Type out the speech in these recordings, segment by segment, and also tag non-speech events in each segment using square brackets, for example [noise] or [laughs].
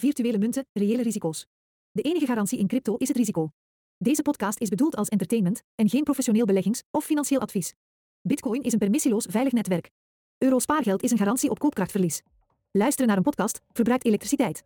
Virtuele munten, reële risico's. De enige garantie in crypto is het risico. Deze podcast is bedoeld als entertainment en geen professioneel beleggings- of financieel advies. Bitcoin is een permissieloos veilig netwerk. Euro spaargeld is een garantie op koopkrachtverlies. Luisteren naar een podcast verbruikt elektriciteit.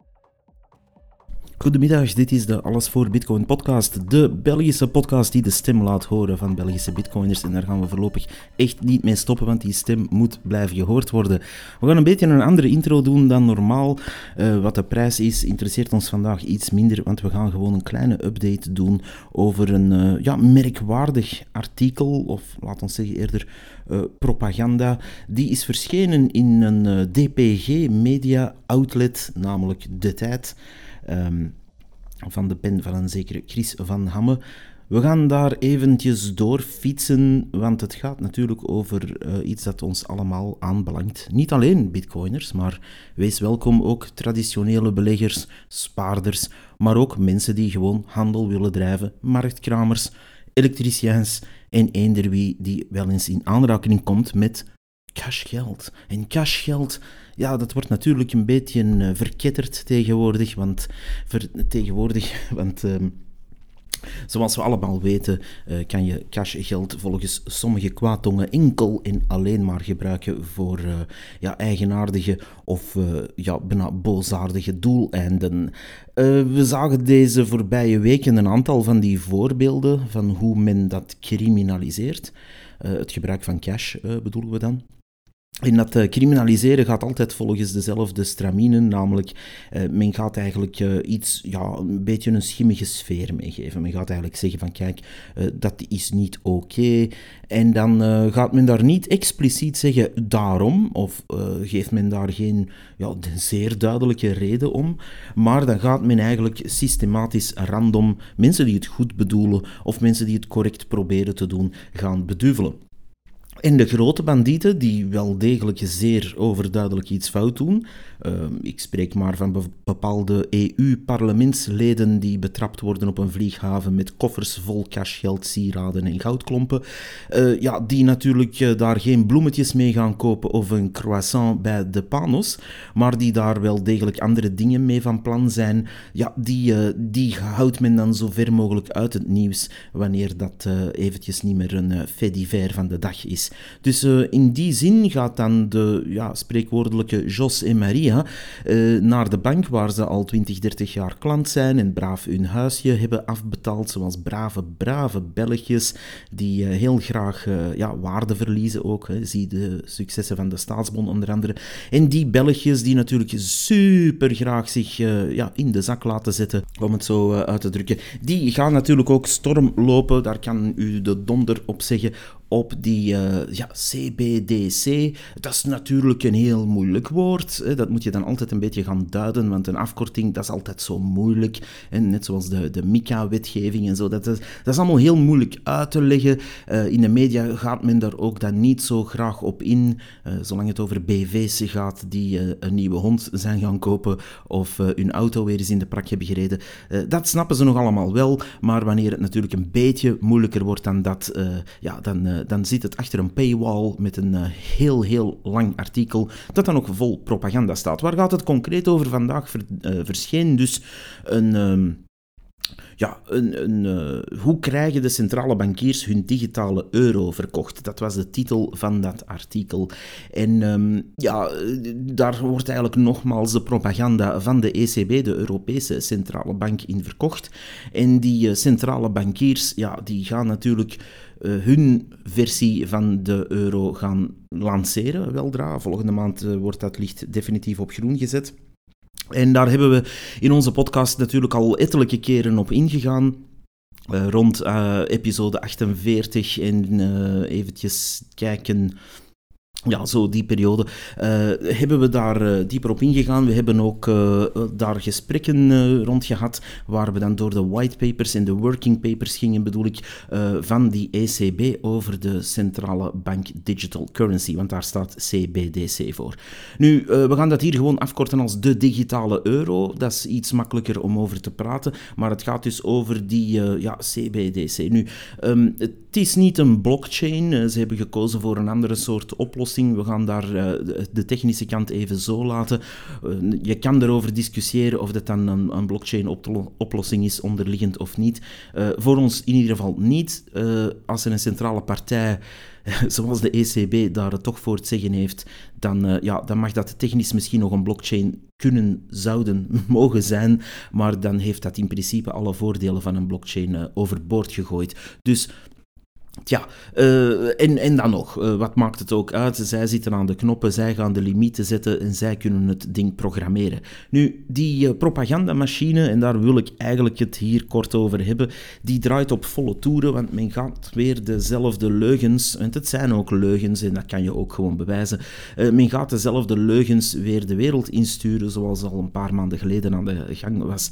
Goedemiddag, dit is de Alles voor Bitcoin podcast. De Belgische podcast die de stem laat horen van Belgische bitcoiners. En daar gaan we voorlopig echt niet mee stoppen, want die stem moet blijven gehoord worden. We gaan een beetje een andere intro doen dan normaal. Uh, wat de prijs is, interesseert ons vandaag iets minder, want we gaan gewoon een kleine update doen over een uh, ja, merkwaardig artikel, of laten we zeggen eerder uh, propaganda. Die is verschenen in een DPG media outlet, namelijk De Tijd. Um, van de pen van een zekere Chris van Hamme. We gaan daar eventjes door fietsen, want het gaat natuurlijk over uh, iets dat ons allemaal aanbelangt. Niet alleen bitcoiners, maar wees welkom ook traditionele beleggers, spaarders, maar ook mensen die gewoon handel willen drijven, marktkramers, elektriciëns en eender wie die wel eens in aanraking komt met cashgeld. En cashgeld, ja, dat wordt natuurlijk een beetje uh, verketterd tegenwoordig, want, tegenwoordig, [laughs] want uh, zoals we allemaal weten, uh, kan je cashgeld volgens sommige kwaadtongen enkel en alleen maar gebruiken voor uh, ja, eigenaardige of ja, bijna boosaardige doeleinden. we zagen deze voorbije weken een aantal van die voorbeelden van hoe men dat criminaliseert. het gebruik van cash bedoelen we dan. En dat uh, criminaliseren gaat altijd volgens dezelfde straminen, namelijk uh, men gaat eigenlijk uh, iets, ja, een beetje een schimmige sfeer meegeven. Men gaat eigenlijk zeggen van kijk, dat is niet oké. En dan gaat men daar niet expliciet zeggen daarom, of geeft men daar geen ja, zeer duidelijke reden om, maar dan gaat men eigenlijk systematisch random mensen die het goed bedoelen of mensen die het correct proberen te doen, gaan beduvelen. En de grote bandieten, die wel degelijk zeer overduidelijk iets fout doen, uh, ik spreek maar van bepaalde EU-parlementsleden die betrapt worden op een vlieghaven met koffers vol cashgeld, sieraden en goudklompen, uh, ja, die natuurlijk uh, daar geen bloemetjes mee gaan kopen of een croissant bij de panos, maar die daar wel degelijk andere dingen mee van plan zijn, ja, die, die houdt men dan zo ver mogelijk uit het nieuws wanneer dat eventjes niet meer een fait divers van de dag is. Dus uh, in die zin gaat dan de ja, spreekwoordelijke Jos en Maria uh, naar de bank waar ze al 20, 30 jaar klant zijn en braaf hun huisje hebben afbetaald, zoals brave, brave Belgjes die uh, heel graag ja, waarde verliezen ook. Hè. Zie de successen van de staatsbond onder andere. En die Belgjes die natuurlijk super graag zich ja, in de zak laten zetten, om het zo uit te drukken, die gaan natuurlijk ook storm lopen, daar kan u de donder op zeggen, op die uh, ja, CBDC. Dat is natuurlijk een heel moeilijk woord. Hè. Dat moet je dan altijd een beetje gaan duiden, want een afkorting dat is altijd zo moeilijk. En net zoals de, de MICA-wetgeving en zo. Dat is, dat is allemaal heel moeilijk uit te leggen. Uh, in de media gaat men daar ook dan niet zo graag op in. Uh, zolang het over BV's gaat die een nieuwe hond zijn gaan kopen of hun auto weer eens in de prak hebben gereden. dat snappen ze nog allemaal wel, maar wanneer het natuurlijk een beetje moeilijker wordt dan dat, ja, dan eh, dan zit het achter een paywall met een eh, heel, heel lang artikel dat dan ook vol propaganda staat. Waar gaat het concreet over vandaag? Ver, uh, verscheen dus een... Ehm, ja, een, een, hoe krijgen de centrale bankiers hun digitale euro verkocht? Dat was de titel van dat artikel. En um, ja, daar wordt eigenlijk nogmaals de propaganda van de ECB, de Europese Centrale Bank, in verkocht. En die centrale bankiers, ja, die gaan natuurlijk hun versie van de euro gaan lanceren, weldra. Volgende maand uh, wordt dat licht definitief op groen gezet. En daar hebben we in onze podcast natuurlijk al ettelijke keren op ingegaan. Uh, rond episode 48 en eventjes kijken ja, zo die periode uh, hebben we daar uh, dieper op ingegaan. We hebben ook uh, daar gesprekken rond gehad, waar we dan door de whitepapers en de working papers gingen, bedoel ik, van die ECB over de Centrale Bank Digital Currency, want daar staat CBDC voor. Nu, we gaan dat hier gewoon afkorten als de digitale euro. Dat is iets makkelijker om over te praten, maar het gaat dus over die ja, CBDC. Nu, um, het is niet een blockchain. ze hebben gekozen voor een andere soort oplossing We gaan daar de technische kant even zo laten. je kan erover discussiëren of dat dan een, een blockchain-oplossing is, onderliggend of niet. voor ons in ieder geval niet. als er een centrale partij [laughs] zoals de ECB daar toch voor het zeggen heeft, dan, ja, dan mag dat technisch misschien nog een blockchain kunnen, zouden, [laughs] mogen zijn, maar dan heeft dat in principe alle voordelen van een blockchain overboord gegooid. Dus Tja, uh, en, en dan nog, uh, wat maakt het ook uit? Zij zitten aan de knoppen, zij gaan de limieten zetten en zij kunnen het ding programmeren. Nu, die uh, propagandamachine, en daar wil ik eigenlijk het hier kort over hebben, die draait op volle toeren, want men gaat weer dezelfde leugens, en het zijn ook leugens en dat kan je ook gewoon bewijzen, men gaat dezelfde leugens weer de wereld insturen, zoals al een paar maanden geleden aan de gang was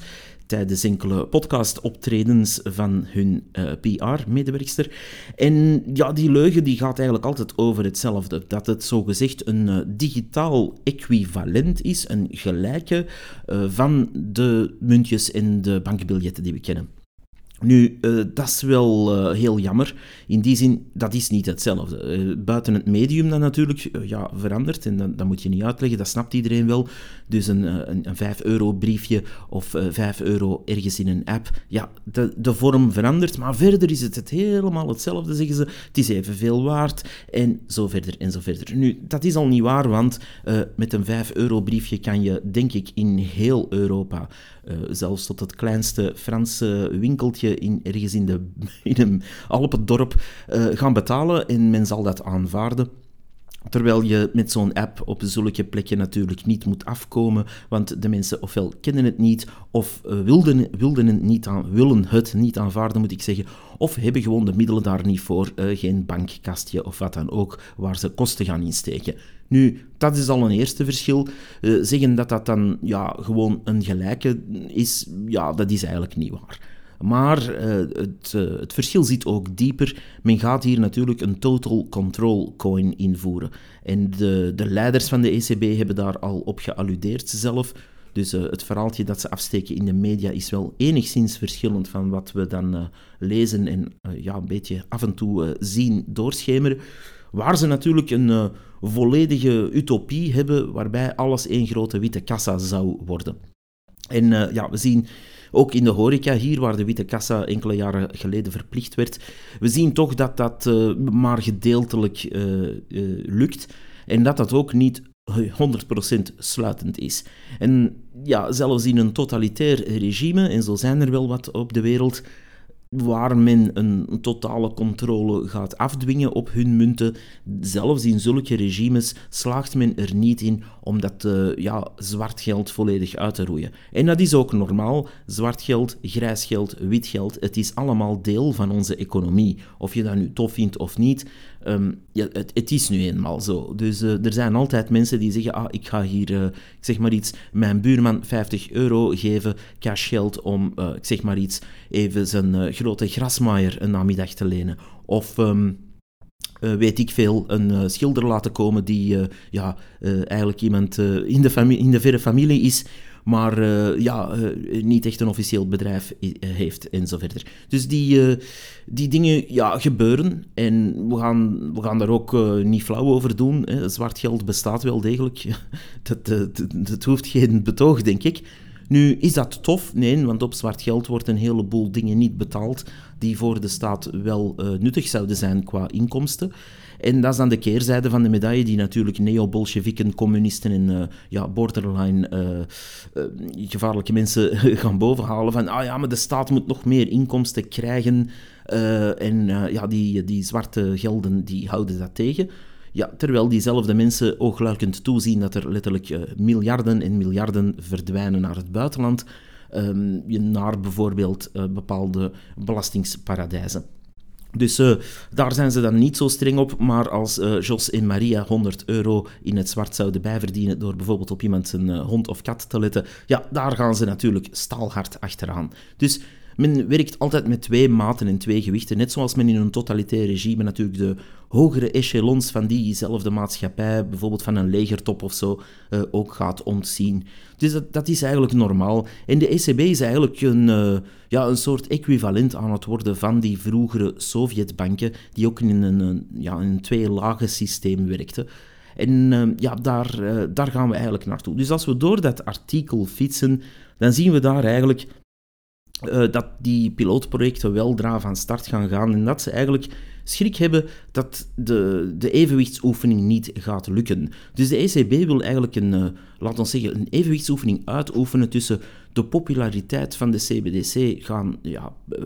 tijdens enkele podcast-optredens van hun uh, PR-medewerkster. En ja, die leugen die gaat eigenlijk altijd over hetzelfde. Dat het zogezegd een uh, digitaal equivalent is, een gelijke uh, van de muntjes en de bankbiljetten die we kennen. Nu, uh, dat is wel uh, heel jammer. In die zin, dat is niet hetzelfde. Uh, buiten het medium dat natuurlijk ja, verandert, en dat, dat, moet je niet uitleggen, dat snapt iedereen wel. Dus een, een, een 5 euro briefje of 5 euro ergens in een app. Ja, de, de vorm verandert, maar verder is het, het helemaal hetzelfde, zeggen ze. Het is evenveel waard en zo verder en zo verder. Nu, dat is al niet waar, want met een 5 euro briefje kan je, denk ik, in heel Europa uh, zelfs tot het kleinste Franse winkeltje in, ergens in, de, [laughs] in een Alpendorp uh, gaan betalen en men zal dat aanvaarden. Terwijl je met zo'n app op zulke plekken natuurlijk niet moet afkomen, want de mensen ofwel kennen het niet, of uh, wilden, wilden het niet aan, willen het niet aanvaarden, moet ik zeggen, of hebben gewoon de middelen daar niet voor, uh, geen bankkastje of wat dan ook, waar ze kosten gaan insteken. Nu, dat is al een eerste verschil. Uh, zeggen dat dat dan ja, gewoon een gelijke is, ja, dat is eigenlijk niet waar. Maar uh, het, uh, het, verschil zit ook dieper. Men gaat hier natuurlijk een total control coin invoeren. En de, de leiders van de ECB hebben daar al op gealludeerd zelf. Dus uh, het verhaaltje dat ze afsteken in de media is wel enigszins verschillend van wat we dan lezen en ja, een beetje af en toe zien doorschemeren. Waar ze natuurlijk een volledige utopie hebben waarbij alles één grote witte kassa zou worden. En ja, we zien ook in de horeca hier, waar de witte kassa enkele jaren geleden verplicht werd, we zien toch dat dat uh, maar gedeeltelijk uh, uh, lukt en dat dat ook niet 100% sluitend is. En ja, zelfs in een totalitair regime, en zo zijn er wel wat op de wereld, waar men een totale controle gaat afdwingen op hun munten. Zelfs in zulke regimes slaagt men er niet in om dat uh, ja, zwart geld volledig uit te roeien. En dat is ook normaal. Zwart geld, grijs geld, wit geld, het is allemaal deel van onze economie. Of je dat nu tof vindt of niet, um, ja, het, het, is nu eenmaal zo. Dus uh, er zijn altijd mensen die zeggen, ah, ik ga hier, uh, ik zeg maar iets, mijn buurman 50 euro geven, cashgeld, om, uh, ik zeg maar iets, even zijn grote grasmaaier een namiddag te lenen. Of... Uh, weet ik veel, een schilder laten komen die ja, eigenlijk iemand in, de in de verre familie is, maar ja, niet echt een officieel bedrijf heeft en zo verder. Dus die, die dingen ja, gebeuren en we gaan, we gaan daar ook niet flauw over doen. Hè. Zwart geld bestaat wel degelijk. [laughs] dat, hoeft geen betoog, denk ik. Nu, is dat tof? Nee, want op zwart geld wordt een heleboel dingen niet betaald die voor de staat wel nuttig zouden zijn qua inkomsten. En dat is dan de keerzijde van de medaille die natuurlijk neo-bolsjewieken, communisten en uh, ja, borderline uh, gevaarlijke mensen [laughs] gaan bovenhalen. Van, ah ja, maar de staat moet nog meer inkomsten krijgen en ja, die, die zwarte gelden die houden dat tegen. Ja, terwijl diezelfde mensen oogluikend toezien dat er letterlijk miljarden en miljarden verdwijnen naar het buitenland, um, naar bijvoorbeeld bepaalde belastingsparadijzen. Dus uh, daar zijn ze dan niet zo streng op, maar als uh, Jos en Maria 100 euro in het zwart zouden bijverdienen door bijvoorbeeld op iemand zijn uh, hond of kat te letten, ja, daar gaan ze natuurlijk staalhard achteraan. Dus men werkt altijd met twee maten en twee gewichten. Net zoals men in een totalitair regime natuurlijk de hogere echelons van diezelfde maatschappij, bijvoorbeeld van een legertop of zo, uh, ook gaat ontzien. Dus dat, dat, is eigenlijk normaal. En de ECB is eigenlijk een, uh, ja, een soort equivalent aan het worden van die vroegere Sovjetbanken, die ook in een, een ja, een twee-lagen systeem werkten. En uh, ja, daar, daar gaan we eigenlijk naartoe. Dus als we door dat artikel fietsen, dan zien we daar eigenlijk uh, dat die pilootprojecten weldra van start gaan gaan en dat ze eigenlijk schrik hebben dat de, de evenwichtsoefening niet gaat lukken. Dus de ECB wil eigenlijk een, uh, laten we zeggen, een evenwichtsoefening uitoefenen tussen de populariteit van de CBDC gaan ja, uh,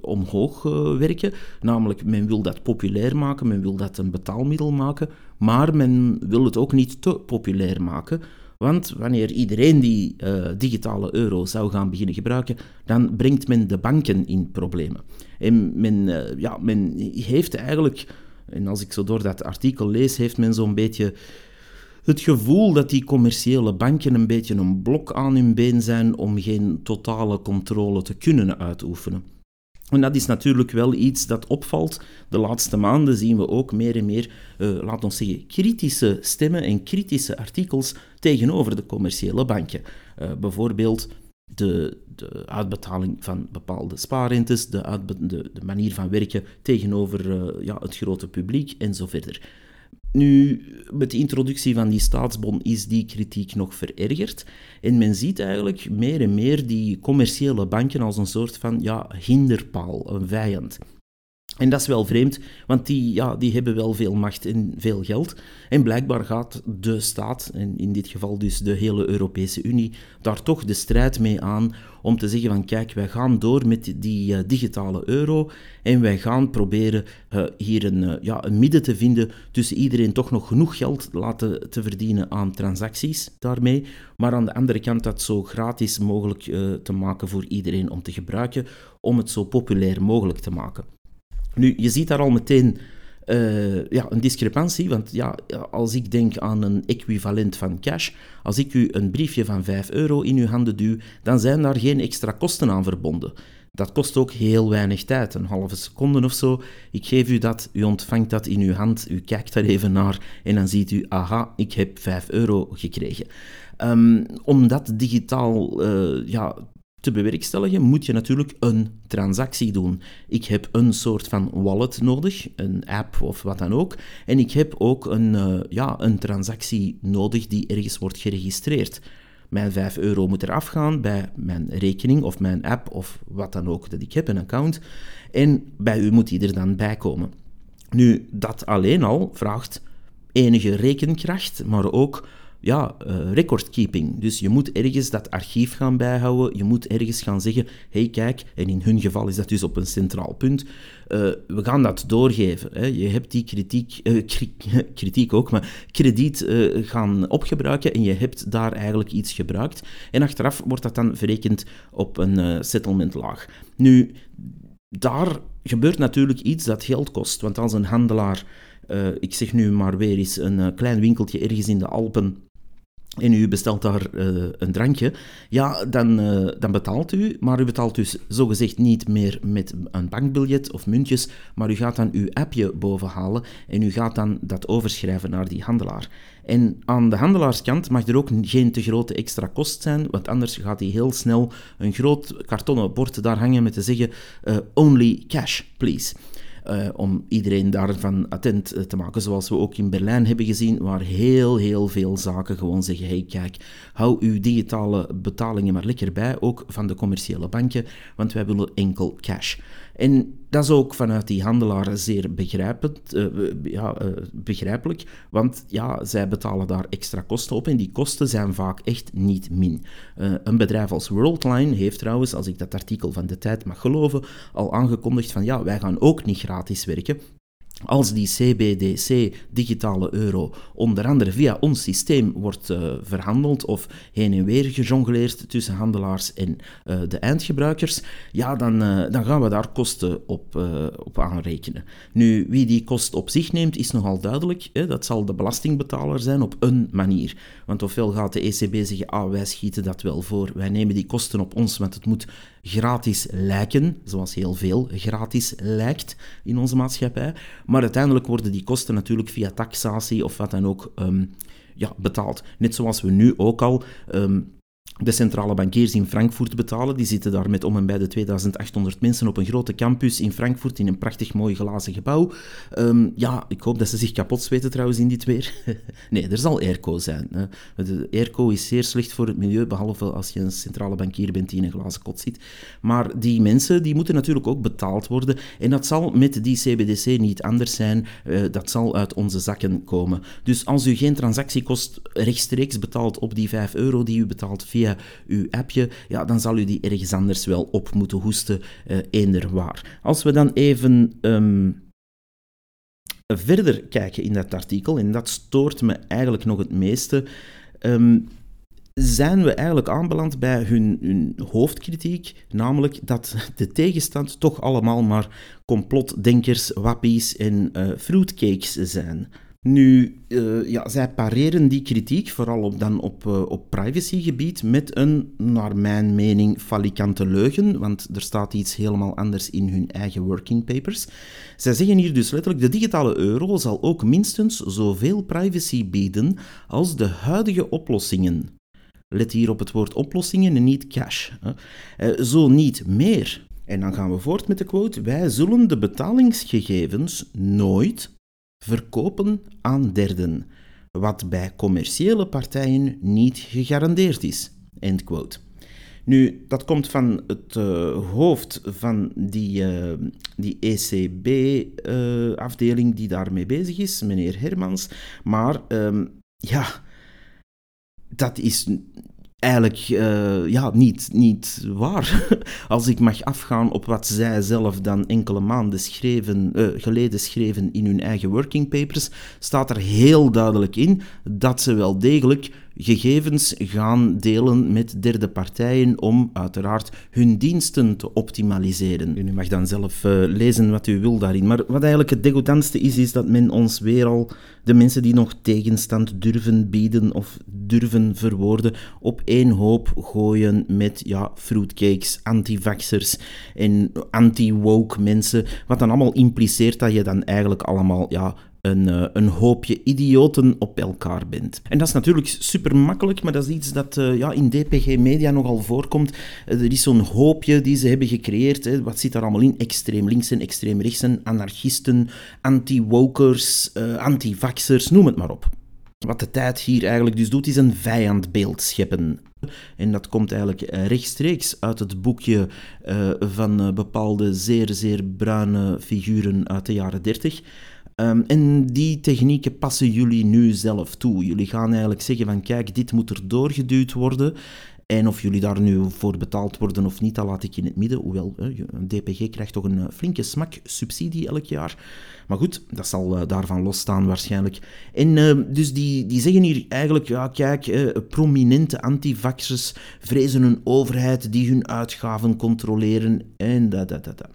omhoog werken. Namelijk, men wil dat populair maken, men wil dat een betaalmiddel maken, maar men wil het ook niet te populair maken. Want wanneer iedereen die uh, digitale euro zou gaan beginnen gebruiken, dan brengt men de banken in problemen. En men, uh, ja, men heeft eigenlijk, en als ik zo door dat artikel lees, heeft men zo'n beetje het gevoel dat die commerciële banken een beetje een blok aan hun been zijn om geen totale controle te kunnen uitoefenen. En dat is natuurlijk wel iets dat opvalt. De laatste maanden zien we ook meer en meer, uh, laten we zeggen, kritische stemmen en kritische artikels tegenover de commerciële banken. Uh, bijvoorbeeld de, de, uitbetaling van bepaalde spaarrentes, de, de, de manier van werken tegenover uh, ja, het grote publiek en zo verder. Nu, met de introductie van die staatsbon is die kritiek nog verergerd. En men ziet eigenlijk meer en meer die commerciële banken als een soort van ja, hinderpaal, een vijand. En dat is wel vreemd, want die, ja, die hebben wel veel macht en veel geld. En blijkbaar gaat de staat, en in dit geval dus de hele Europese Unie, daar toch de strijd mee aan om te zeggen van kijk, wij gaan door met die uh, digitale euro en wij gaan proberen uh, hier een, uh, ja, een midden te vinden tussen iedereen toch nog genoeg geld laten te verdienen aan transacties daarmee, maar aan de andere kant dat zo gratis mogelijk te maken voor iedereen om te gebruiken, om het zo populair mogelijk te maken. Nu, je ziet daar al meteen uh, ja, een discrepantie, want ja, als ik denk aan een equivalent van cash, als ik u een briefje van 5 euro in uw handen duw, dan zijn daar geen extra kosten aan verbonden. Dat kost ook heel weinig tijd, een halve seconde of zo. Ik geef u dat, u ontvangt dat in uw hand, u kijkt daar even naar en dan ziet u, aha, ik heb 5 euro gekregen. Um, om dat digitaal uh, ja, te bewerkstelligen, moet je natuurlijk een transactie doen. Ik heb een soort van wallet nodig, een app of wat dan ook. En ik heb ook een, uh, ja, een transactie nodig die ergens wordt geregistreerd. Mijn 5 euro moet eraf gaan bij mijn rekening of mijn app of wat dan ook dat ik heb, een account. En bij u moet die er dan bij komen. Nu, dat alleen al vraagt enige rekenkracht, maar ook ja, uh, recordkeeping. Dus je moet ergens dat archief gaan bijhouden. Je moet ergens gaan zeggen: hey, kijk, en in hun geval is dat dus op een centraal punt. Uh, we gaan dat doorgeven. Hè. Je hebt die kritiek, uh, [laughs] kritiek ook, maar krediet gaan opgebruiken en je hebt daar eigenlijk iets gebruikt. En achteraf wordt dat dan verrekend op een settlementlaag. Nu, daar gebeurt natuurlijk iets dat geld kost. Want als een handelaar. Ik zeg nu maar weer eens een klein winkeltje ergens in de Alpen en u bestelt daar uh, een drankje, ja, dan, uh, dan betaalt u, maar u betaalt dus zogezegd niet meer met een bankbiljet of muntjes, maar u gaat dan uw appje bovenhalen en u gaat dan dat overschrijven naar die handelaar. En aan de handelaarskant mag er ook geen te grote extra kost zijn, want anders gaat hij heel snel een groot kartonnen bord daar hangen met te zeggen uh, only cash, please. Uh, om iedereen daarvan attent uh, te maken. Zoals we ook in Berlijn hebben gezien, waar heel, heel veel zaken gewoon zeggen: hey, kijk, hou uw digitale betalingen maar lekker bij, ook van de commerciële banken, want wij willen enkel cash. En dat is ook vanuit die handelaren zeer begrijpend, uh, ja, uh, begrijpelijk, want ja, zij betalen daar extra kosten op en die kosten zijn vaak echt niet min. Uh, een bedrijf als Worldline heeft trouwens, als ik dat artikel van de tijd mag geloven, al aangekondigd van ja, wij gaan ook niet gratis werken. Als die CBDC, digitale euro, onder andere via ons systeem wordt uh, verhandeld of heen en weer gejongleerd tussen handelaars en uh, de eindgebruikers, ja, dan, uh, dan gaan we daar kosten op, op aanrekenen. Nu, wie die kost op zich neemt, is nogal duidelijk. Hè? Dat zal de belastingbetaler zijn op een manier. Want ofwel gaat de ECB zeggen, ah, wij schieten dat wel voor, wij nemen die kosten op ons, want het moet gratis lijken, zoals heel veel gratis lijkt in onze maatschappij. Maar uiteindelijk worden die kosten natuurlijk via taxatie of wat dan ook um, ja, betaald. Net zoals we nu ook al um, de centrale bankiers in Frankfurt betalen. Die zitten daar met om en bij de 2800 mensen op een grote campus in Frankfurt in een prachtig mooi glazen gebouw. Ehm, ja, ik hoop dat ze zich kapot zweten trouwens in dit weer. [laughs] nee, er zal airco zijn. Hè. De airco is zeer slecht voor het milieu, behalve als je een centrale bankier bent die in een glazen kot zit. Maar die mensen die moeten natuurlijk ook betaald worden. En dat zal met die CBDC niet anders zijn. Uh, dat zal uit onze zakken komen. Dus als u geen transactiekost rechtstreeks betaalt op die 5 euro die u betaalt via uw appje, ja, dan zal u die ergens anders wel op moeten hoesten, uh, eender waar. Als we dan even um, verder kijken in dat artikel, en dat stoort me eigenlijk nog het meeste, um, zijn we eigenlijk aanbeland bij hun, hun, hoofdkritiek, namelijk dat de tegenstand toch allemaal maar complotdenkers, wappies en uh, fruitcakes zijn. Nu, uh, ja, zij pareren die kritiek, vooral op, dan op, uh, op privacygebied, met een, naar mijn mening, falikante leugen, want er staat iets helemaal anders in hun eigen working papers. Zij zeggen hier dus letterlijk, de digitale euro zal ook minstens zoveel privacy bieden als de huidige oplossingen. Let hier op het woord oplossingen en niet cash. Hè. Uh, zo niet meer. En dan gaan we voort met de quote, wij zullen de betalingsgegevens nooit verkopen aan derden, wat bij commerciële partijen niet gegarandeerd is. Nu, dat komt van het uh, hoofd van die, uh, die ECB-afdeling uh, die daarmee bezig is, meneer Hermans. Maar um, ja, dat is eigenlijk uh, ja, niet, niet waar. [laughs] Als ik mag afgaan op wat zij zelf dan enkele maanden schreven, uh, geleden schreven in hun eigen working papers, staat er heel duidelijk in dat ze wel degelijk gegevens gaan delen met derde partijen om uiteraard hun diensten te optimaliseren. U mag dan zelf uh, lezen wat u wil daarin. Maar wat eigenlijk het degoutantste is, is dat men ons weer al de mensen die nog tegenstand durven bieden of durven verwoorden op één hoop gooien met ja, fruitcakes, antivaxers en anti-woke mensen. Wat dan allemaal impliceert dat je dan eigenlijk allemaal ja, een, uh, een, hoopje idioten op elkaar bent. En dat is natuurlijk super makkelijk, maar dat is iets dat uh, ja, in DPG Media nogal voorkomt. Uh, er is zo'n hoopje die ze hebben gecreëerd. Hè. Wat zit daar allemaal in? Extreem linksen, extreem rechtsen, anarchisten, anti-wokers, anti-vaxxers, noem het maar op. Wat de tijd hier eigenlijk dus doet, is een vijandbeeld scheppen. En dat komt eigenlijk rechtstreeks uit het boekje van bepaalde zeer, zeer bruine figuren uit de jaren 30. Um, en die technieken passen jullie nu zelf toe. Jullie gaan eigenlijk zeggen van kijk, dit moet er doorgeduwd worden. En of jullie daar nu voor betaald worden of niet, dat laat ik in het midden. Hoewel, een DPG krijgt toch een flinke smak subsidie elk jaar. Maar goed, dat zal uh, daarvan losstaan waarschijnlijk. En uh, dus die, die zeggen hier eigenlijk, ja kijk, prominente antivaxers vrezen een overheid die hun uitgaven controleren en dat, dat, dat.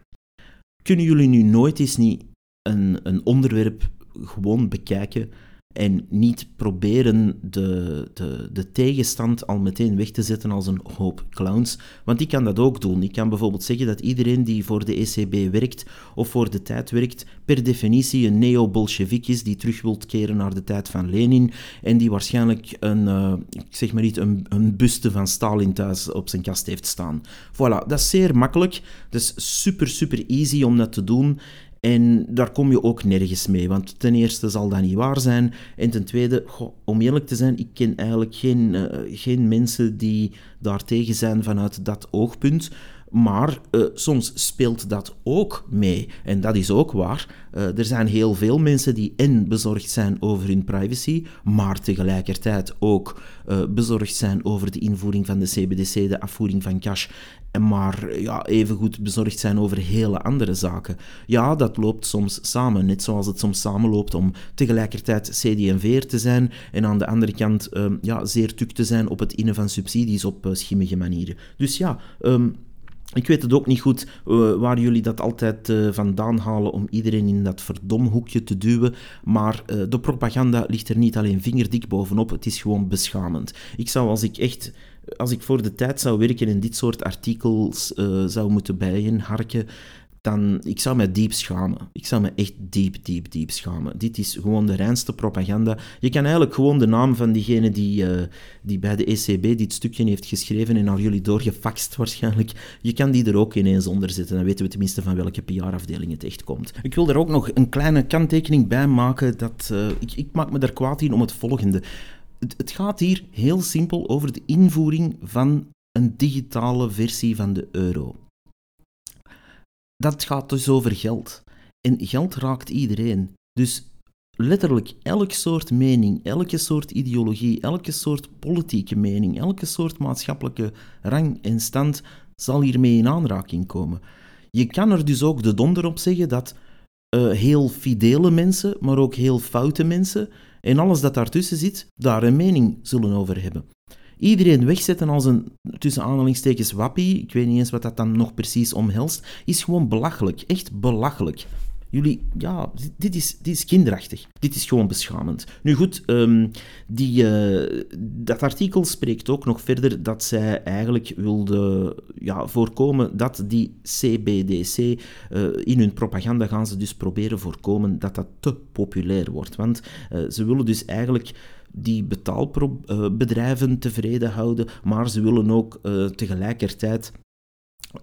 Kunnen jullie nu nooit eens niet een, een onderwerp gewoon bekijken en niet proberen de, de, de tegenstand al meteen weg te zetten als een hoop clowns. Want ik kan dat ook doen. Ik kan bijvoorbeeld zeggen dat iedereen die voor de ECB werkt of voor de tijd werkt, per definitie een neo-bolshevik is die terug wilt keren naar de tijd van Lenin en die waarschijnlijk een, uh, ik zeg maar niet, een, een buste van Stalin thuis op zijn kast heeft staan. Voilà, dat is zeer makkelijk. Dat is super, super easy om dat te doen. En daar kom je ook nergens mee, want ten eerste zal dat niet waar zijn. En ten tweede, om eerlijk te zijn, ik ken eigenlijk geen, uh, geen mensen die daartegen zijn vanuit dat oogpunt. Maar uh, soms speelt dat ook mee. En dat is ook waar. Uh, er zijn heel veel mensen die en bezorgd zijn over hun privacy, maar tegelijkertijd ook uh, bezorgd zijn over de invoering van de CBDC, de afvoering van cash maar ja, evengoed bezorgd zijn over hele andere zaken. Ja, dat loopt soms samen, net zoals het soms samenloopt om tegelijkertijd CD&V te zijn en aan de andere kant um, ja, zeer tuk te zijn op het innen van subsidies op schimmige manieren. Dus ja... Um, ik weet het ook niet goed uh, waar jullie dat altijd uh, vandaan halen om iedereen in dat verdomhoekje te duwen. Maar uh, de propaganda ligt er niet alleen vingerdik bovenop, het is gewoon beschamend. Ik zou als ik echt als ik voor de tijd zou werken en dit soort artikels zou moeten bijenharken, dan ik zou me diep schamen. Ik zou me echt diep, diep, diep schamen. Dit is gewoon de reinste propaganda. Je kan eigenlijk gewoon de naam van diegene die, uh, die bij de ECB dit stukje heeft geschreven en naar jullie doorgefaxt waarschijnlijk, je kan die er ook ineens onder zetten. Dan weten we tenminste van welke PR-afdeling het echt komt. Ik wil er ook nog een kleine kanttekening bij maken. Dat, uh, ik, ik maak me daar kwaad in om het volgende. Het gaat hier heel simpel over de invoering van een digitale versie van de euro dat gaat dus over geld. En geld raakt iedereen. Dus letterlijk elk soort mening, elke soort ideologie, elke soort politieke mening, elke soort maatschappelijke rang en stand zal hiermee in aanraking komen. Je kan er dus ook de donder op zeggen dat uh, heel fidele mensen, maar ook heel foute mensen en alles dat daartussen zit, daar een mening zullen over hebben iedereen wegzetten als een, tussen aanhalingstekens, wappie, ik weet niet eens wat dat dan nog precies omhelst, is gewoon belachelijk. Echt belachelijk. Jullie, ja, dit is, dit is kinderachtig. Dit is gewoon beschamend. Nu goed, um, die, uh, dat artikel spreekt ook nog verder dat zij eigenlijk wilde ja, voorkomen dat die CBDC, eh, in hun propaganda gaan ze dus proberen voorkomen dat dat te populair wordt. Want uh, ze willen dus eigenlijk die betaalbedrijven tevreden houden, maar ze willen ook uh, tegelijkertijd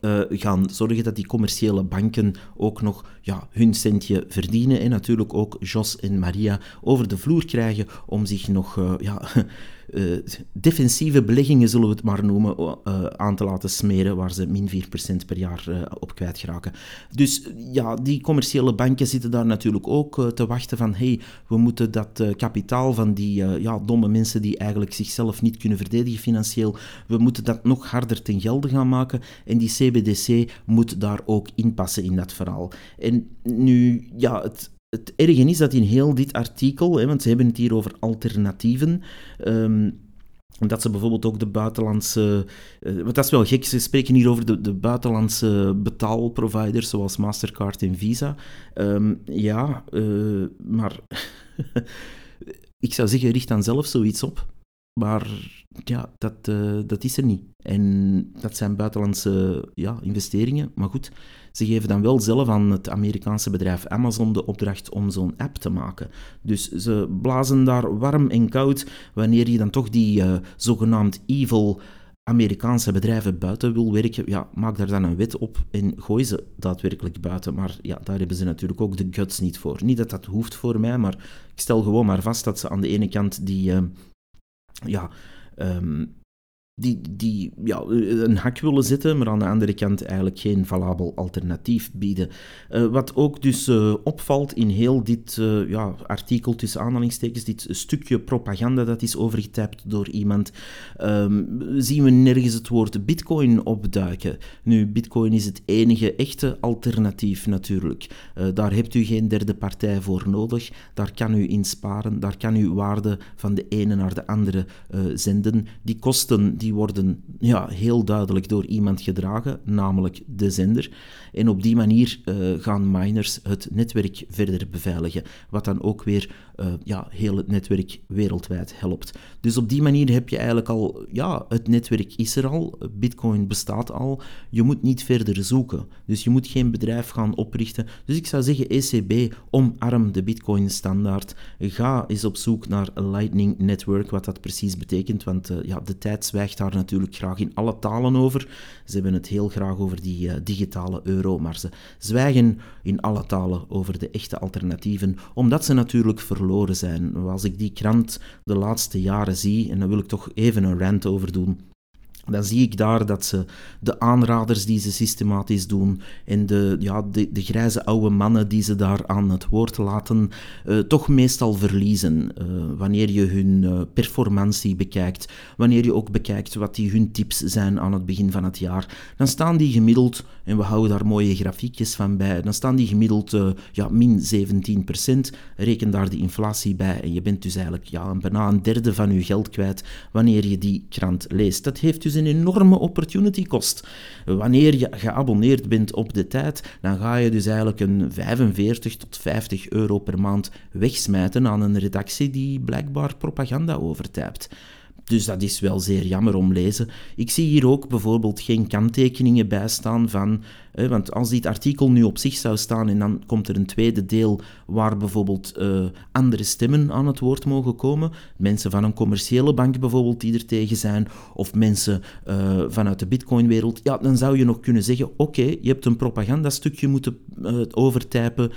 uh, gaan zorgen dat die commerciële banken ook nog ja, hun centje verdienen. En natuurlijk ook Jos en Maria over de vloer krijgen om zich nog ja, [laughs] uh, defensieve beleggingen, zullen we het maar noemen, uh, aan te laten smeren, waar ze min 4% per jaar uh, op kwijtraken. Dus ja, die commerciële banken zitten daar natuurlijk ook te wachten van hey, we moeten dat kapitaal van die ja, domme mensen die eigenlijk zichzelf niet kunnen verdedigen financieel, we moeten dat nog harder ten gelde gaan maken en die CBDC moet daar ook inpassen in dat verhaal. En nu, ja, het, het erge is dat in heel dit artikel, hè, want ze hebben het hier over alternatieven, um, dat ze bijvoorbeeld ook de buitenlandse. Uh, want dat is wel gek, ze spreken hier over de, de buitenlandse betaalproviders zoals Mastercard en Visa. Um, ja, uh, maar [laughs] ik zou zeggen, richt dan zelf zoiets op. Maar ja, dat, uh, dat is er niet. En dat zijn buitenlandse ja, investeringen. Maar goed, ze geven dan wel zelf aan het Amerikaanse bedrijf Amazon de opdracht om zo'n app te maken. Dus ze blazen daar warm en koud wanneer je dan toch die uh, zogenaamd evil Amerikaanse bedrijven buiten wil werken, ja, maak daar dan een wet op en gooi ze daadwerkelijk buiten. Maar ja, daar hebben ze natuurlijk ook de guts niet voor. Niet dat dat hoeft voor mij, maar ik stel gewoon maar vast dat ze aan de ene kant die, uh, ja, um, die, die ja, een hak willen zetten, maar aan de andere kant eigenlijk geen valabel alternatief bieden. Uh, wat ook dus uh, opvalt in heel dit uh, ja, artikel tussen aanhalingstekens, dit stukje propaganda dat is overgetapt door iemand, um, zien we nergens het woord bitcoin opduiken. Nu, bitcoin is het enige echte alternatief natuurlijk. daar hebt u geen derde partij voor nodig, daar kan u in sparen, daar kan u waarde van de ene naar de andere zenden. Die kosten, die die worden ja, heel duidelijk door iemand gedragen, namelijk de zender. En op die manier uh, gaan miners het netwerk verder beveiligen, wat dan ook weer uh, ja, heel het netwerk wereldwijd helpt. Dus op die manier heb je eigenlijk al, ja, het netwerk is er al, Bitcoin bestaat al, je moet niet verder zoeken. Dus je moet geen bedrijf gaan oprichten. Dus ik zou zeggen, ECB, omarm de Bitcoin-standaard. Ga eens op zoek naar Lightning Network, wat dat precies betekent, want uh, ja, de tijd zwijgt daar natuurlijk graag in alle talen over. Ze hebben het heel graag over die uh, digitale euro, maar ze zwijgen in alle talen over de echte alternatieven, omdat ze natuurlijk verloren zijn. Als ik die krant de laatste jaren zie, en daar wil ik toch even een rant over doen, dan zie ik daar dat ze de aanraders die ze systematisch doen en de, ja, de, de grijze oude mannen die ze daar aan het woord laten, uh, toch meestal verliezen. Uh, wanneer je hun uh, performantie bekijkt, wanneer je ook bekijkt wat die hun tips zijn aan het begin van het jaar, dan staan die gemiddeld, en we houden daar mooie grafiekjes van bij, dan staan die gemiddeld ja, min 17%. Reken daar de inflatie bij en je bent dus eigenlijk ja, bijna een derde van je geld kwijt wanneer je die krant leest. Dat heeft dus een enorme opportunity cost. Wanneer je geabonneerd bent op de tijd, dan ga je dus eigenlijk een 45 tot 50 euro per maand wegsmijten aan een redactie die blijkbaar propaganda overtypt. dus dat is wel zeer jammer om lezen. Ik zie hier ook bijvoorbeeld geen kanttekeningen bij staan van want als dit artikel nu op zich zou staan en dan komt er een tweede deel waar bijvoorbeeld uh, andere stemmen aan het woord mogen komen, mensen van een commerciële bank bijvoorbeeld die er tegen zijn, of mensen uh, vanuit de bitcoinwereld, ja, dan zou je nog kunnen zeggen, oké, je hebt een propagandastukje moeten uh, overtypen,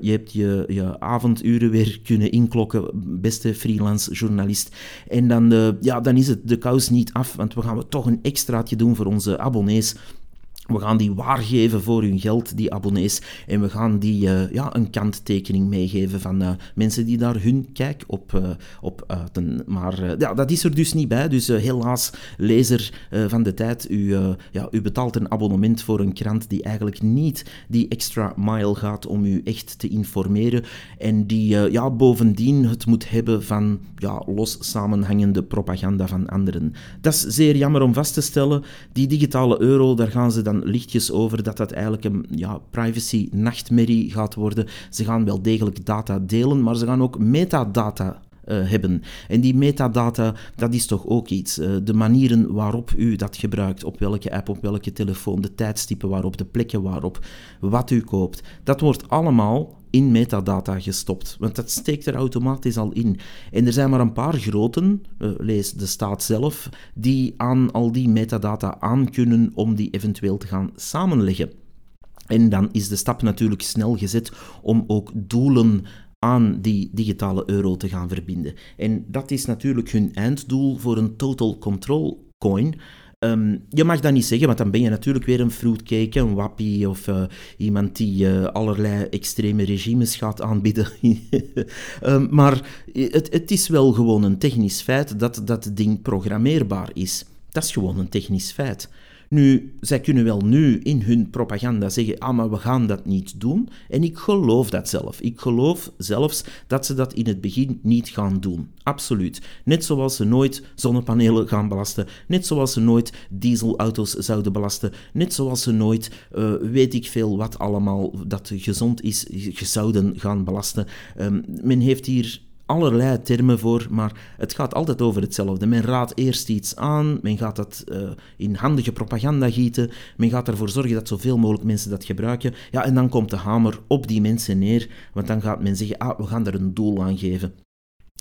je hebt je, je avonduren weer kunnen inklokken, beste freelance journalist, en dan, ja, dan is het de kous niet af, want we gaan toch een extraatje doen voor onze abonnees we gaan die waargeven voor hun geld, die abonnees. En we gaan die uh, ja, een kanttekening meegeven van uh, mensen die daar hun kijk op, uh, op uiten. Maar ja, dat is er dus niet bij. Dus helaas, lezer van de tijd, u, ja, u betaalt een abonnement voor een krant die eigenlijk niet die extra mile gaat om u echt te informeren. En die ja, bovendien het moet hebben van ja, los samenhangende propaganda van anderen. Dat is zeer jammer om vast te stellen. Die digitale euro, daar gaan ze dan lichtjes over dat dat eigenlijk een ja, privacy-nachtmerrie gaat worden. Ze gaan wel degelijk data delen, maar ze gaan ook metadata uh, hebben. En die metadata, dat is toch ook iets. Uh, de manieren waarop u dat gebruikt, op welke app, op welke telefoon, de tijdstippen waarop, de plekken waarop, wat u koopt, dat wordt allemaal in metadata gestopt. Want dat steekt er automatisch al in. En er zijn maar een paar groten, uh, lees de staat zelf, die aan al die metadata aan kunnen om die eventueel te gaan samenleggen. En dan is de stap natuurlijk snel gezet om ook doelen aan die digitale euro te gaan verbinden. En dat is natuurlijk hun einddoel voor een total control coin. Ehm, je mag dat niet zeggen, want dan ben je natuurlijk weer een fruitcake, een wappie of uh, iemand die uh, allerlei extreme regimes gaat aanbieden. um, [laughs] maar het, het is wel gewoon een technisch feit dat dat ding programmeerbaar is. Dat is gewoon een technisch feit. Nu, zij kunnen wel nu in hun propaganda zeggen, ah, maar we gaan dat niet doen. En ik geloof dat zelf. Ik geloof zelfs dat ze dat in het begin niet gaan doen. Absoluut. Net zoals ze nooit zonnepanelen gaan belasten. Net zoals ze nooit dieselauto's zouden belasten. Net zoals ze nooit, uh, weet ik veel wat allemaal, dat gezond is, zouden gaan belasten. Um, men heeft hier allerlei termen voor, maar het gaat altijd over hetzelfde. Men raadt eerst iets aan, men gaat dat uh, in handige propaganda gieten, men gaat ervoor zorgen dat zoveel mogelijk mensen dat gebruiken. Ja, en dan komt de hamer op die mensen neer, want dan gaat men zeggen, ah, we gaan er een doel aan geven.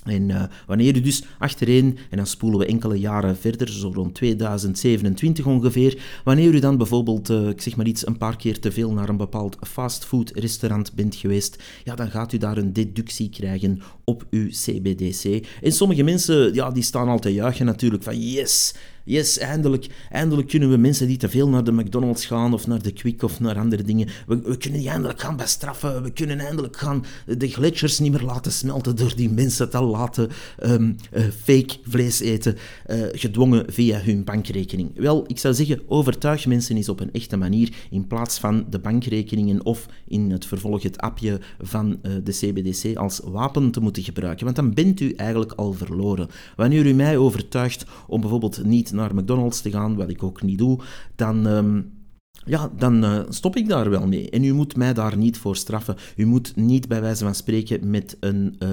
En uh, wanneer u dus achtereen, en dan spoelen we enkele jaren verder, zo rond 2027 ongeveer, wanneer u dan bijvoorbeeld, uh, ik zeg maar iets, een paar keer te veel naar een bepaald fastfood-restaurant bent geweest, ja, dan gaat u daar een deductie krijgen op uw CBDC. En sommige mensen, ja, die staan al te juichen natuurlijk van yes, Yes, eindelijk, eindelijk kunnen we mensen die te veel naar de McDonald's gaan of naar de Quick of naar andere dingen, we, kunnen die eindelijk gaan bestraffen. We kunnen eindelijk gaan de gletsjers niet meer laten smelten door die mensen te laten um, uh, fake vlees eten, uh, gedwongen via hun bankrekening. Wel, ik zou zeggen, overtuig mensen eens op een echte manier in plaats van de bankrekeningen of in het vervolg het appje van uh, de CBDC als wapen te moeten gebruiken. Want dan bent u eigenlijk al verloren. Wanneer u mij overtuigt om bijvoorbeeld niet naar McDonald's te gaan, wat ik ook niet doe, dan... Um, ja, dan uh, stop ik daar wel mee. En u moet mij daar niet voor straffen. U moet niet bij wijze van spreken met een uh,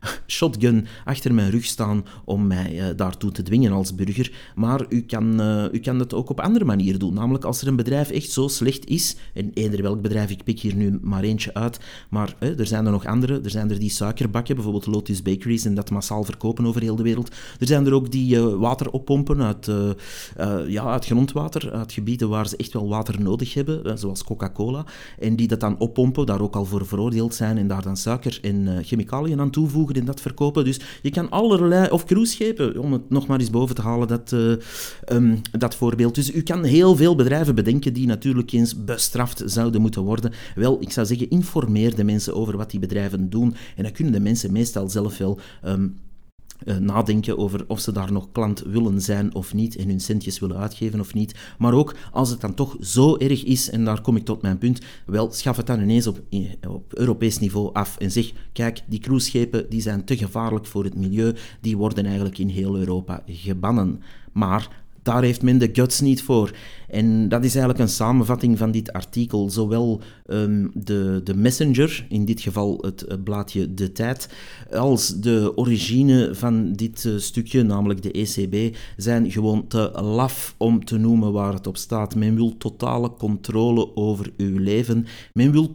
[laughs] shotgun achter mijn rug staan om mij uh, daartoe te dwingen als burger. Maar u kan, u kan het ook op andere manieren doen. Namelijk als er een bedrijf echt zo slecht is, en eender welk bedrijf, ik pik hier nu maar eentje uit, maar er zijn er nog andere. Er zijn er die suikerbakken, bijvoorbeeld Lotus Bakeries, en dat massaal verkopen over heel de wereld. Er zijn er ook die water oppompen uit, ja, uit grondwater, uit gebieden waar ze echt wel water nodig hebben, zoals Coca-Cola, en die dat dan oppompen, daar ook al voor veroordeeld zijn en daar dan suiker en uh, chemicaliën aan toevoegen en dat verkopen. Dus je kan allerlei, of cruiseschepen, om het nog maar eens boven te halen, dat, uh, um, dat voorbeeld. Dus u kan heel veel bedrijven bedenken die natuurlijk eens bestraft zouden moeten worden. Wel, ik zou zeggen, informeer de mensen over wat die bedrijven doen en dan kunnen de mensen meestal zelf wel um, uh, nadenken over of ze daar nog klant willen zijn of niet en hun centjes willen uitgeven of niet. Maar ook als het dan toch zo erg is, en daar kom ik tot mijn punt, wel, schaf het dan ineens op, op Europees niveau af en zeg, kijk, die cruiseschepen die zijn te gevaarlijk voor het milieu, die worden eigenlijk in heel Europa gebannen. Maar daar heeft men de guts niet voor. En dat is eigenlijk een samenvatting van dit artikel. Zowel ehm, de, de messenger, in dit geval het blaadje De Tijd, als de origine van dit uh, stukje, namelijk de ECB, zijn gewoon te laf om te noemen waar het op staat. Men wil totale controle over uw leven. Men wil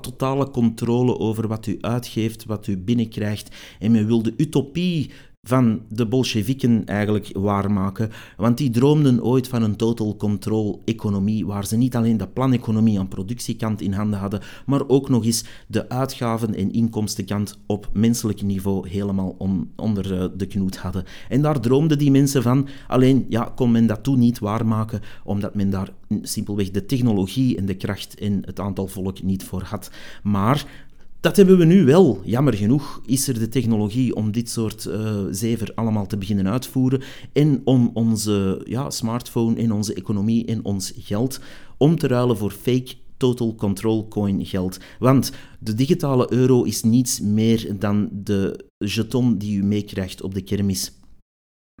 totale controle over wat u uitgeeft, wat u binnenkrijgt. En men wil de utopie van de Bolsjewieken eigenlijk waarmaken. Want die droomden ooit van een total control economie, waar ze niet alleen de planeconomie aan productiekant in handen hadden, maar ook nog eens de uitgaven- en inkomstenkant op menselijk niveau helemaal onder eh, de knoet hadden. En daar droomden die mensen van, alleen ja, kon men dat toen niet waarmaken, omdat men daar simpelweg de technologie en de kracht en het aantal volk niet voor had. Maar dat hebben we nu wel. Jammer genoeg is er de technologie om dit soort uh, zever allemaal te beginnen uitvoeren en om onze ja, smartphone en onze economie en ons geld om te ruilen voor fake total control coin geld. Want de digitale euro is niets meer dan de jeton die u meekrijgt op de kermis.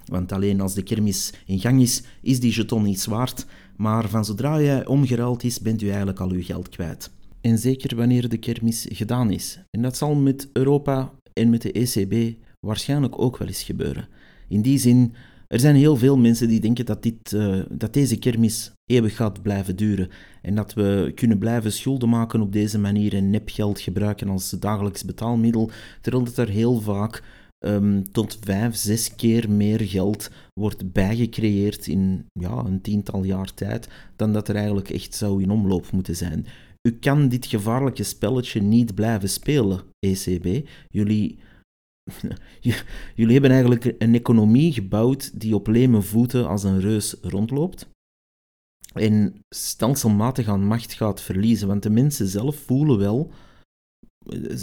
Want alleen als de kermis in gang is, is die jeton niets waard. Maar van zodra jij omgeruild is, bent u eigenlijk al uw geld kwijt. En zeker wanneer de kermis gedaan is. En dat zal met Europa en met de ECB waarschijnlijk ook wel eens gebeuren. In die zin, er zijn heel veel mensen die denken dat, dit, uh, dat deze kermis eeuwig gaat blijven duren. En dat we kunnen blijven schulden maken op deze manier en nepgeld gebruiken als dagelijks betaalmiddel, terwijl dat er heel vaak um, tot vijf, zes keer meer geld wordt bijgecreëerd in ja, een tiental jaar tijd, dan dat er eigenlijk echt zou in omloop moeten zijn. U kan dit gevaarlijke spelletje niet blijven spelen, ECB. Jullie, [laughs] jullie hebben eigenlijk een economie gebouwd die op leme voeten als een reus rondloopt. En stelselmatig aan macht gaat verliezen. Want de mensen zelf voelen wel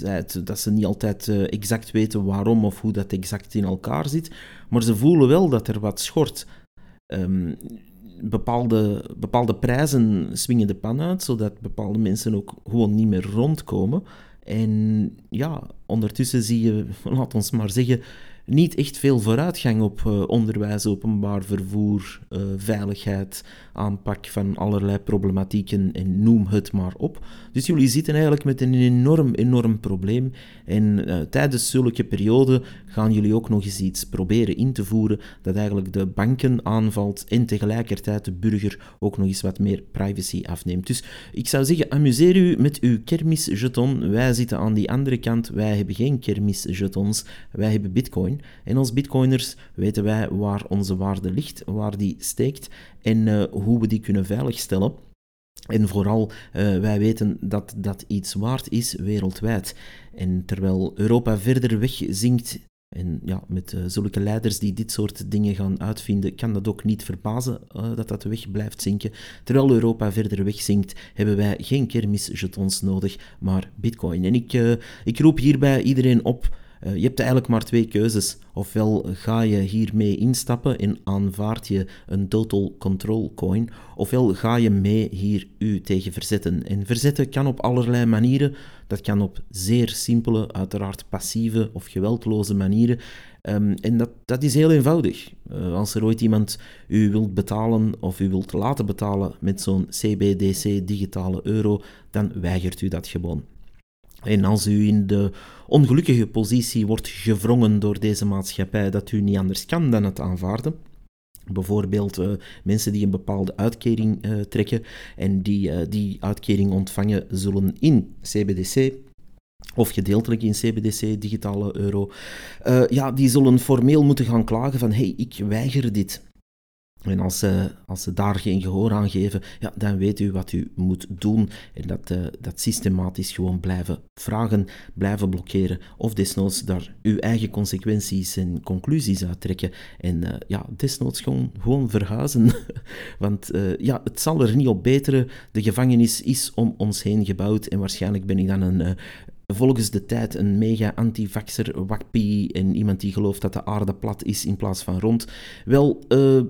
eh, dat ze niet altijd eh, exact weten waarom of hoe dat exact in elkaar zit. Maar ze voelen wel dat er wat schort. Um, bepaalde, bepaalde prijzen swingen de pan uit, zodat bepaalde mensen ook gewoon niet meer rondkomen. En ja, ondertussen zie je, [laughs] laat ons maar zeggen, niet echt veel vooruitgang op uh, onderwijs, openbaar vervoer, uh, veiligheid, aanpak van allerlei problematieken en noem het maar op. Dus jullie zitten eigenlijk met een enorm, enorm probleem. En uh, tijdens zulke perioden gaan jullie ook nog eens iets proberen in te voeren dat eigenlijk de banken aanvalt en tegelijkertijd de burger ook nog eens wat meer privacy afneemt. Dus ik zou zeggen, amuseer u met uw kermisjeton. Wij zitten aan die andere kant. Wij hebben geen kermisjetons. Wij hebben bitcoin. En als bitcoiners weten wij waar onze waarde ligt, waar die steekt en uh, hoe we die kunnen veiligstellen. En vooral, uh, wij weten dat dat iets waard is wereldwijd. En terwijl Europa verder weg zinkt, en ja, met uh, zulke leiders die dit soort dingen gaan uitvinden, kan dat ook niet verbazen uh, dat dat weg blijft zinken. Terwijl Europa verder weg zinkt, hebben wij geen kermisjetons nodig, maar bitcoin. En ik, uh, ik roep hierbij iedereen op uh, je hebt eigenlijk maar twee keuzes. Ofwel ga je hiermee instappen en aanvaard je een total control coin, ofwel ga je mee hier u tegen verzetten. En verzetten kan op allerlei manieren. Dat kan op zeer simpele, uiteraard passieve of geweldloze manieren. Um, en dat, dat is heel eenvoudig. Uh, als er ooit iemand u wilt betalen of u wilt laten betalen met zo'n CBDC digitale euro, dan weigert u dat gewoon. En als u in de ongelukkige positie wordt gevrongen door deze maatschappij dat u niet anders kan dan het aanvaarden, Bijvoorbeeld uh, mensen die een bepaalde uitkering uh, trekken en die uh, die uitkering ontvangen zullen in CBDC of gedeeltelijk in CBDC, digitale euro, ja, die zullen formeel moeten gaan klagen van hey, ik weiger dit. En als ze, als ze daar geen gehoor aan geven, ja, dan weet u wat u moet doen. En dat, uh, dat systematisch gewoon blijven vragen, blijven blokkeren. Of desnoods daar uw eigen consequenties en conclusies uit trekken. En uh, ja, desnoods gewoon, gewoon verhuizen. [laughs] Want uh, ja, het zal er niet op beteren. De gevangenis is om ons heen gebouwd. En waarschijnlijk ben ik dan een, volgens de tijd een mega antivaxer, wappie en iemand die gelooft dat de aarde plat is in plaats van rond. Wel, uh,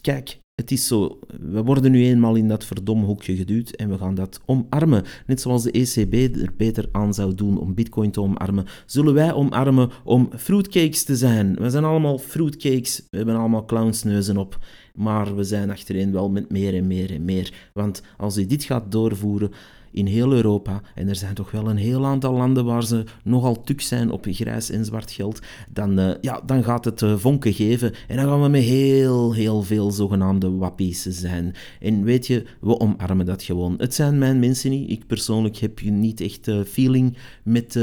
kijk, het is zo, we worden nu eenmaal in dat verdomme hoekje geduwd en we gaan dat omarmen. Net zoals de ECB er beter aan zou doen om bitcoin te omarmen, zullen wij omarmen om fruitcakes te zijn. We zijn allemaal fruitcakes, we hebben allemaal clownsneuzen op. maar we zijn achtereen wel met meer en meer en meer. Want als u dit gaat doorvoeren in heel Europa, en er zijn toch wel een heel aantal landen waar ze nogal tuk zijn op grijs en zwart geld, dan, uh, ja, dan gaat het uh, vonken geven en dan gaan we met heel, heel veel zogenaamde wappies zijn. En weet je, we omarmen dat gewoon. Het zijn mijn mensen niet. Ik persoonlijk heb niet echt uh, feeling met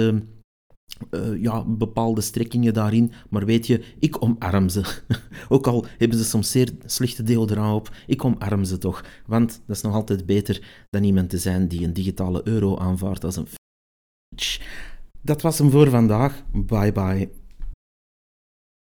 uh, ja, bepaalde strekkingen daarin. Maar weet je, ik omarm ze. [laughs] Ook al hebben ze soms zeer slechte deodorant op, ik omarm ze toch. Want dat is nog altijd beter dan iemand te zijn die een digitale euro aanvaardt als een Dat was hem voor vandaag. Bye bye.